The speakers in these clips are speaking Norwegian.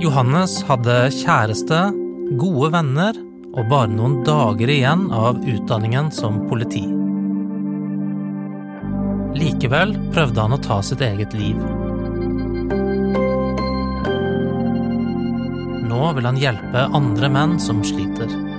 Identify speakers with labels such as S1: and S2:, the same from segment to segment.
S1: Johannes hadde kjæreste, gode venner og bare noen dager igjen av utdanningen som politi. Likevel prøvde han å ta sitt eget liv. Nå vil han hjelpe andre menn som sliter.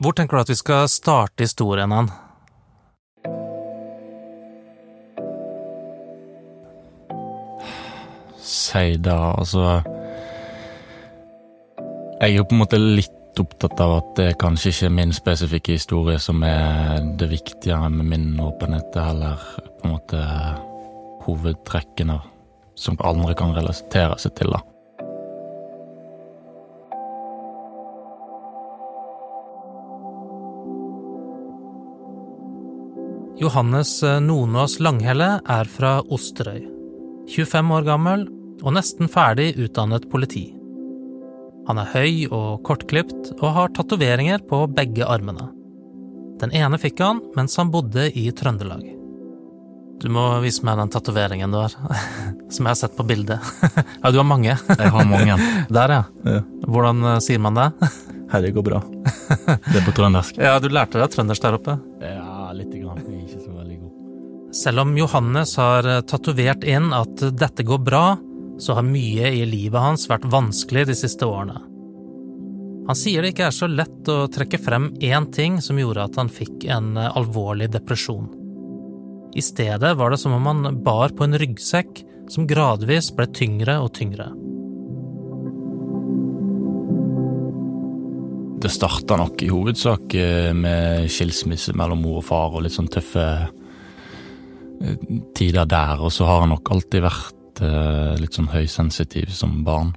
S1: Hvor tenker du at vi skal starte historien hen?
S2: Si da, altså Jeg er jo på en måte litt opptatt av at det kanskje ikke er min spesifikke historie som er det viktige med min åpenhet, det er heller på en måte hovedtrekkene som andre kan relatere seg til, da.
S1: Johannes eh, Nonås Langhelle er fra Osterøy. 25 år gammel og nesten ferdig utdannet politi. Han er høy og kortklipt og har tatoveringer på begge armene. Den ene fikk han mens han bodde i Trøndelag. Du må vise meg den tatoveringen du har, som jeg har sett på bildet. Ja, du har mange.
S2: Jeg har mange.
S1: Der, ja. Hvordan eh, sier man det?
S2: Herre går bra. Det er på trøndersk.
S1: Ja, du lærte deg trøndersk der oppe.
S2: Ja,
S1: Selv om Johannes har eh, tatovert inn at dette går bra, så har mye i livet hans vært vanskelig de siste årene. Han sier det ikke er så lett å trekke frem én ting som gjorde at han fikk en eh, alvorlig depresjon. I stedet var det som om han bar på en ryggsekk som gradvis ble tyngre og tyngre.
S2: Det starta nok i hovedsak eh, med skilsmisse mellom mor og far og litt sånn tøffe tider der, og så har han nok alltid vært eh, litt sånn høysensitiv som barn.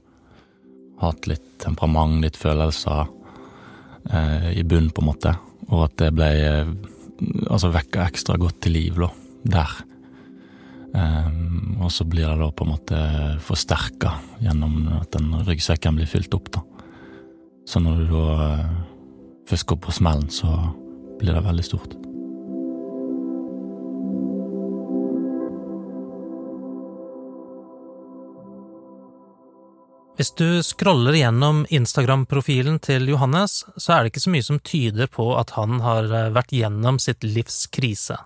S2: Hatt litt temperament, litt følelser eh, i bunn, på en måte, og at det ble eh, altså vekka ekstra godt til liv, da, der. Ehm, og så blir det da på en måte forsterka gjennom at den ryggsekken blir fylt opp, da. Så når du da eh, først går på smellen, så blir det veldig stort.
S1: Hvis du scroller gjennom Instagram-profilen til Johannes, så er det ikke så mye som tyder på at han har eh, vært gjennom sitt livs krise.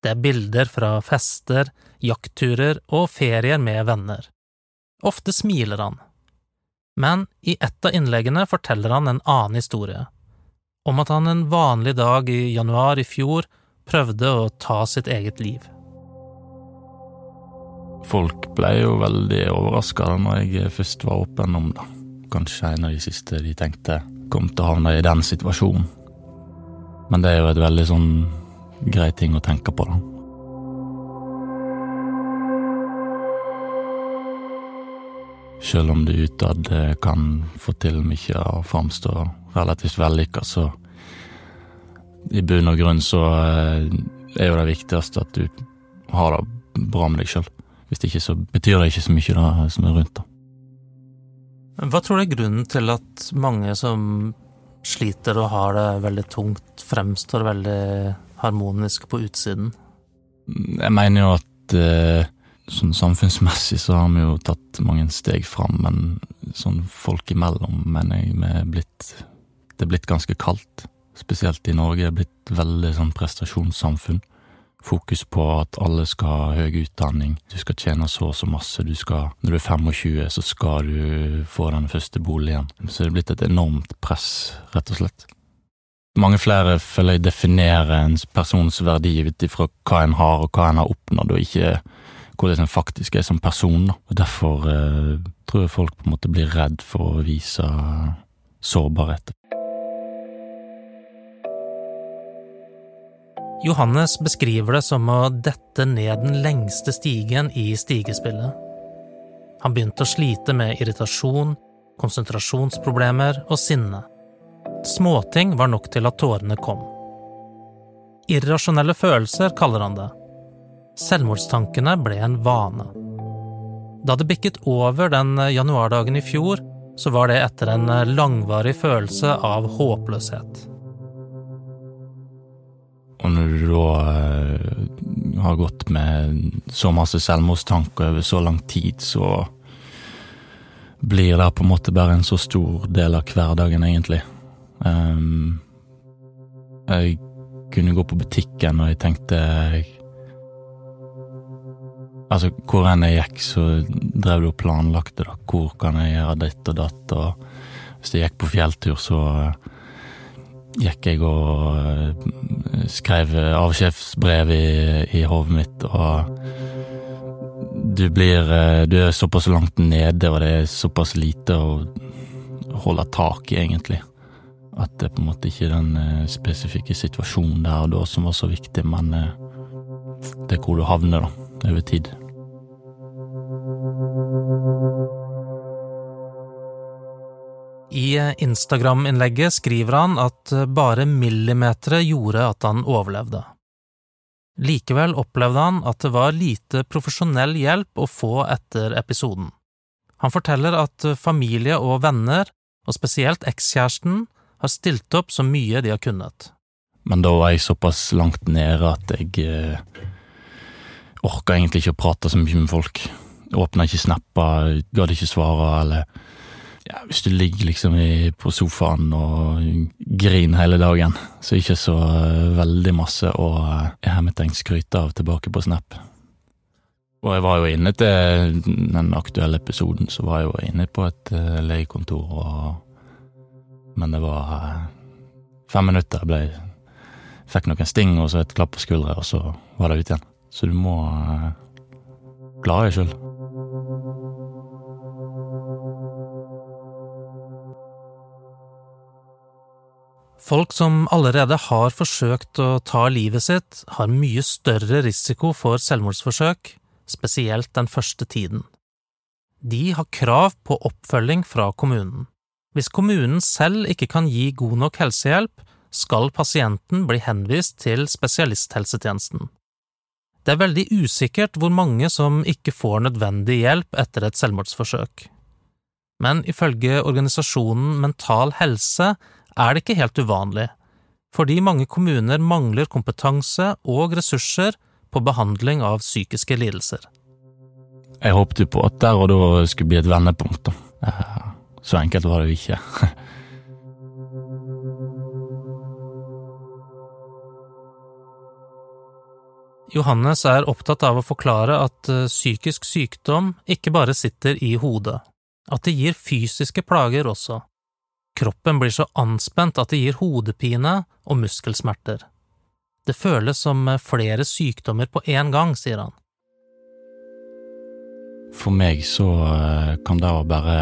S1: Det er bilder fra fester, jaktturer og ferier med venner. Ofte smiler han. Men i ett av innleggene forteller han en annen historie, om at han en vanlig dag i januar i fjor prøvde å ta sitt eget liv.
S2: Folk ble jo veldig overraska når jeg først var åpen om det. Kanskje en av de siste de tenkte kom til å havne i den situasjonen. Men det er jo et veldig sånn grei ting å tenke på, da. Selv om du utad eh, kan få til mye og framstå relativt vellykka, så i bunn og grunn så eh, er jo det viktigste at du har det bra med deg sjøl. Hvis ikke så betyr det ikke så mye det som er rundt, da.
S1: Hva tror du er grunnen til at mange som sliter og har det veldig tungt, fremstår veldig harmonisk på utsiden?
S2: Jeg mener jo at eh, sånn samfunnsmessig så har vi jo tatt mange steg fram, men sånn folk imellom mener jeg vi er blitt Det er blitt ganske kaldt. Spesielt i Norge er det blitt veldig sånn prestasjonssamfunn. Fokus på at alle skal ha høy utdanning, du skal tjene så og så masse, du skal Når du er 25, så skal du få den første boligen. Så det er blitt et enormt press, rett og slett. Mange flere føler jeg definerer en persons verdi ut ifra hva en har og hva en har oppnådd, og ikke hvordan en faktisk er som person. Og Derfor eh, tror jeg folk på en måte blir redd for å vise sårbarhet.
S1: Johannes beskriver det som å dette ned den lengste stigen i stigespillet. Han begynte å slite med irritasjon, konsentrasjonsproblemer og sinne. Småting var nok til at tårene kom. Irrasjonelle følelser kaller han det. Selvmordstankene ble en vane. Da det bikket over den januardagen i fjor, så var det etter en langvarig følelse av håpløshet.
S2: Og når du da uh, har gått med så masse selvmordstanker over så lang tid, så blir det på en måte bare en så stor del av hverdagen, egentlig. Um, jeg kunne gå på butikken, og jeg tenkte Altså, hvor enn jeg gikk, så drev du og planlagte, da. Hvor kan jeg gjøre ditt og datt, og hvis jeg gikk på fjelltur, så gikk jeg og eh, skrev avskjedsbrev i, i hodet mitt, og du blir eh, Du er såpass langt nede, og det er såpass lite å holde tak i, egentlig. At det på en måte ikke er den eh, spesifikke situasjonen der og da som var så viktig, men det er hvor du havner, da, over tid.
S1: I Instagram-innlegget skriver han at bare millimetere gjorde at han overlevde. Likevel opplevde han at det var lite profesjonell hjelp å få etter episoden. Han forteller at familie og venner, og spesielt ekskjæresten, har stilt opp så mye de har kunnet.
S2: Men da var jeg såpass langt nede at jeg eh, orka egentlig ikke å prate så mye med folk. Åpna ikke snapper, gadd ikke svare, eller ja, hvis du ligger liksom i, på sofaen og griner hele dagen, så ikke så uh, veldig masse å uh, hermetegn skryte av tilbake på Snap. Og jeg var jo inne til den aktuelle episoden, så var jeg jo inne på et uh, legekontor, og Men det var fem minutter. Jeg ble Fikk noen sting og så et klapp på skuldra, og så var det ut igjen. Så du må klare deg sjøl.
S1: Folk som allerede har forsøkt å ta livet sitt, har mye større risiko for selvmordsforsøk, spesielt den første tiden. De har krav på oppfølging fra kommunen. Hvis kommunen selv ikke kan gi god nok helsehjelp, skal pasienten bli henvist til spesialisthelsetjenesten. Det er veldig usikkert hvor mange som ikke får nødvendig hjelp etter et selvmordsforsøk. Men ifølge organisasjonen Mental Helse er det ikke helt uvanlig, fordi mange kommuner mangler kompetanse og ressurser på behandling av psykiske lidelser.
S2: Jeg håpet jo på at der og da skulle bli et vendepunkt, da. Så enkelt var det jo ikke.
S1: Johannes er opptatt av å forklare at eh, psykisk sykdom ikke bare sitter i hodet, at det gir fysiske plager også. Kroppen blir så anspent at det gir hodepine og muskelsmerter. Det føles som flere sykdommer på én gang, sier han.
S2: For meg så eh, kan det å bare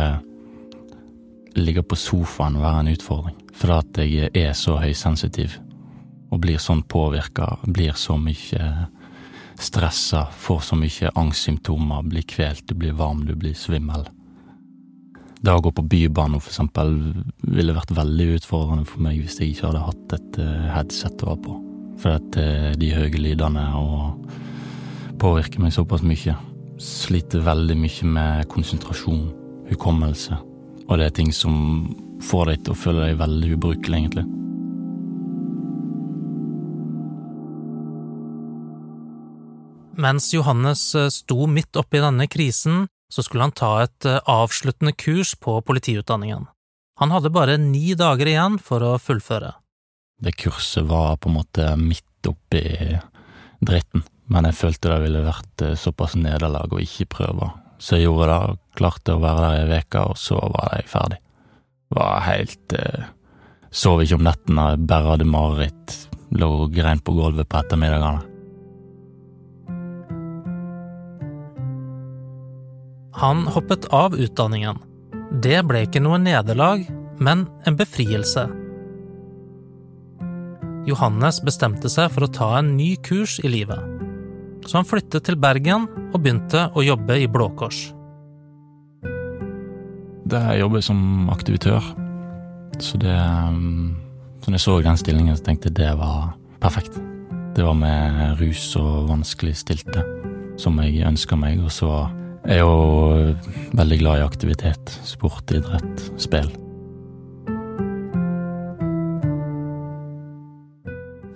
S2: ligge på sofaen være en utfordring, fordi at jeg er så høysensitiv og blir sånn påvirka, blir så mye stressa, får så mye angstsymptomer, blir kvelt, du blir varm, du blir svimmel. Det å gå på Bybanen eksempel ville vært veldig utfordrende for meg hvis jeg ikke hadde hatt et eh, headset å ha på. For at eh, de høye lydene og påvirker meg såpass mye. Sliter veldig mye med konsentrasjon, hukommelse, og det er ting som får deg til å føle deg veldig ubrukelig, egentlig.
S1: Mens Johannes eh, sto midt oppi denne krisen, så skulle han ta et eh, avsluttende kurs på politiutdanningen. Han hadde bare ni dager igjen for å fullføre.
S2: Det kurset var på en måte midt oppi dritten, men jeg følte det ville vært eh, såpass nederlag å ikke prøve. Så jeg gjorde det, klarte å være der ei uke, og så var jeg ferdig. Var helt eh, Sov ikke om nettene, bare hadde mareritt, lå og grein på gulvet på ettermiddagene.
S1: Han hoppet av utdanningen. Det ble ikke noe nederlag, men en befrielse. Johannes bestemte seg for å ta en ny kurs i livet. Så han flyttet til Bergen og begynte å jobbe i Blå Kors.
S2: Det jeg jobber som aktivitør, så det Så når jeg så den stillingen, så tenkte jeg det var perfekt. Det var med rus og vanskeligstilte som jeg ønska meg, og så jeg er jo veldig glad i aktivitet. Sport, idrett, spill.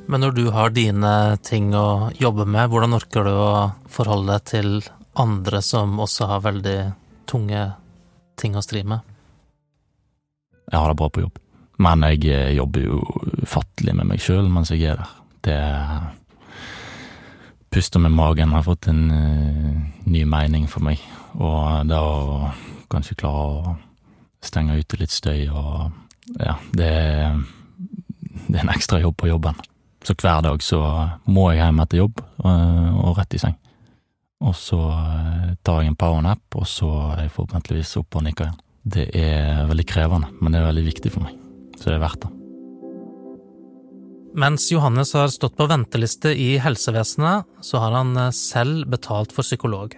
S1: Men når du har dine ting å jobbe med, hvordan orker du å forholde deg til andre som også har veldig tunge ting å stri med?
S2: Jeg har det bra på jobb. Men jeg jobber jo ufattelig med meg sjøl mens jeg er der. Det Puster med magen har fått en uh, ny mening for meg, og det å kanskje klare å stenge ute litt støy og Ja, det er, det er en ekstra jobb på jobben. Så hver dag så må jeg hjem etter jobb eh, og rett i seng. Og så tar jeg en powernap, og så er jeg forhåpentligvis oppe og nikker igjen. Det er veldig krevende, men det er veldig viktig for meg så det er verdt det.
S1: Mens Johannes har stått på venteliste i helsevesenet, så har han eh, selv betalt for psykolog.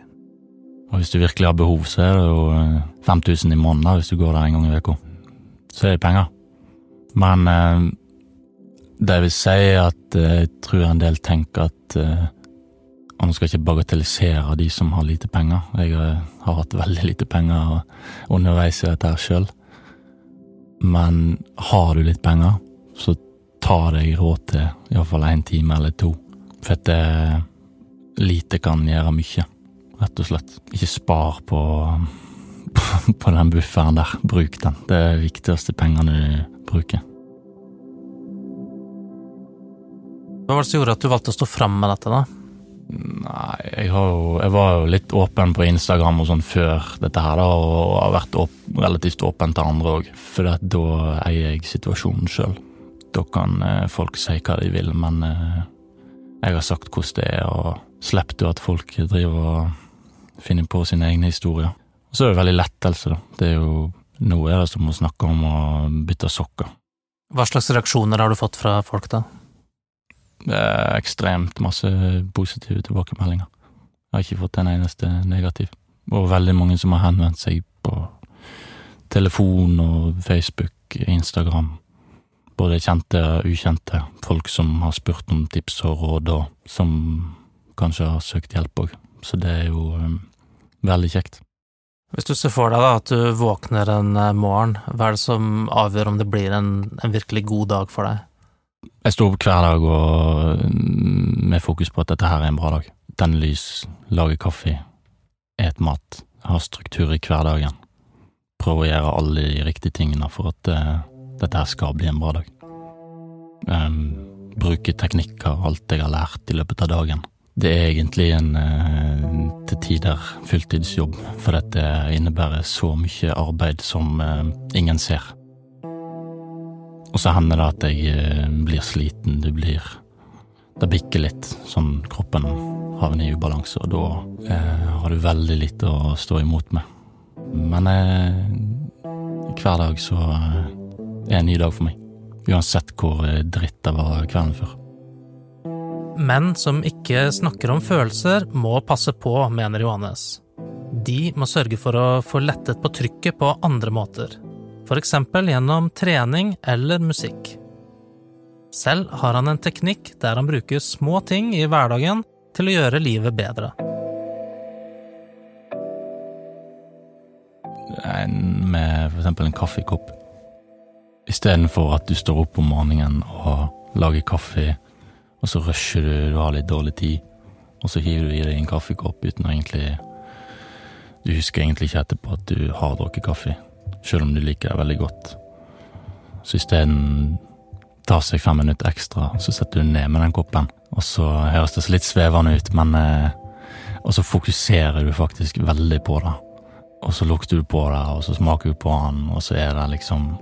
S2: Og hvis du virkelig har behov, så er det jo 5000 eh, i måneden hvis du går der en gang i uka. Så er det penger. Men eh, det vil si at jeg tror en del tenker at og nå skal jeg ikke bagatellisere de som har lite penger. Jeg har hatt veldig lite penger underveis i dette sjøl. Men har du litt penger, så ta deg råd til iallfall én time eller to. For at det lite kan gjøre mye, rett og slett. Ikke spar på, på den bufferen der. Bruk den. Det er de viktigste pengene du bruker.
S1: Hva var det som gjorde at du valgte å stå fram med dette, da?
S2: Nei, jeg, jo, jeg, var jo litt åpen på Instagram og sånn før dette her, da, og har vært åp relativt åpen til andre òg, for da eier jeg situasjonen sjøl. Da kan eh, folk si hva de vil, men eh, jeg har sagt hvordan det er, og slipper at folk driver og finner på sine egne historier. Og så er det veldig lettelse, da. Det er jo Nå er det som å snakke om å bytte sokker.
S1: Hva slags reaksjoner har du fått fra folk, da?
S2: Det er ekstremt masse positive tilbakemeldinger. Jeg har ikke fått en eneste negativ. Og veldig mange som har henvendt seg på telefon og Facebook, Instagram. Både kjente og ukjente. Folk som har spurt om tips og råd, og som kanskje har søkt hjelp òg. Så det er jo um, veldig kjekt.
S1: Hvis du ser for deg da at du våkner en eh, morgen, hva er det som avgjør om det blir en, en virkelig god dag for deg?
S2: Jeg står opp hver dag og mm, med fokus på at dette her er en bra dag. Tenne lys, lage kaffe, et mat, ha struktur i hverdagen. Prøve å gjøre alle de riktige tingene for at uh, dette skal bli en bra dag. Um, bruke teknikker, alt jeg har lært i løpet av dagen. Det er egentlig en uh, til tider fulltidsjobb, for dette innebærer så mye arbeid som uh, ingen ser. Og så hender det at jeg uh, blir sliten, du blir Det bikker litt, sånn kroppen havner i ubalanse, og da har du veldig lite å stå imot med. Men hver dag så er en ny dag for meg. Uansett hvor eh, dritt det var kvelden før.
S1: Menn som ikke snakker om følelser, må passe på, mener Johannes. De må sørge for å få lettet på trykket på andre måter eksempel gjennom trening eller musikk. Selv har han en teknikk der han bruker små ting i hverdagen til å gjøre livet bedre.
S2: Med eksempel en kaffekopp. Istedenfor at du står opp om morgenen og lager kaffe, og så rusher du, du har litt dårlig tid, og så hiver du i deg en kaffekopp uten å egentlig Du husker egentlig ikke etterpå at du har drukket kaffe sjøl om du liker det veldig godt. Så isteden tar seg fem minutter ekstra, så setter du ned med den koppen. Og så høres det så litt svevende ut, men eh, Og så fokuserer du faktisk veldig på det. Og så lukter du på det, og så smaker du på den, og så er det liksom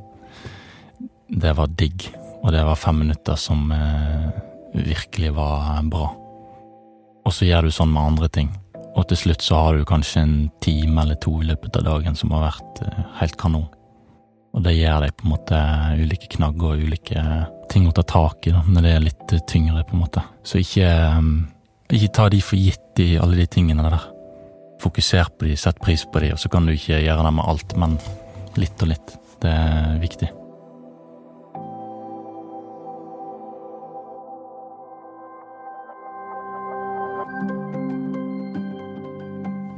S2: Det var digg. Og det var fem minutter som eh, virkelig var bra. Og så gjør du sånn med andre ting. Og til slutt så har du kanskje en time eller to i løpet av dagen som har vært eh, helt kanon. Og det gjør deg på en måte ulike knagger og ulike ting å ta tak i da, når det er litt tyngre, på en måte. Så ikke, eh, ikke ta de for gitt, i alle de tingene der. Fokuser på de, sett pris på de, og så kan du ikke gjøre det med alt, men litt og litt. Det er viktig.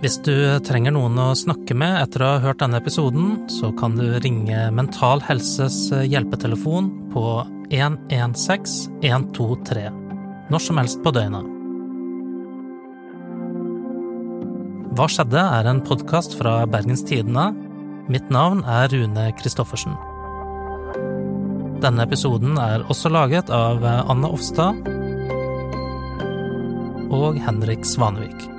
S1: Hvis du trenger noen å snakke med etter å ha hørt denne episoden, så kan du ringe Mental Helses hjelpetelefon på 116 123, når som helst på døgnet. Hva skjedde? er en podkast fra Bergens Tidende. Mitt navn er Rune Christoffersen. Denne episoden er også laget av Anne Offstad og Henrik Svanevik.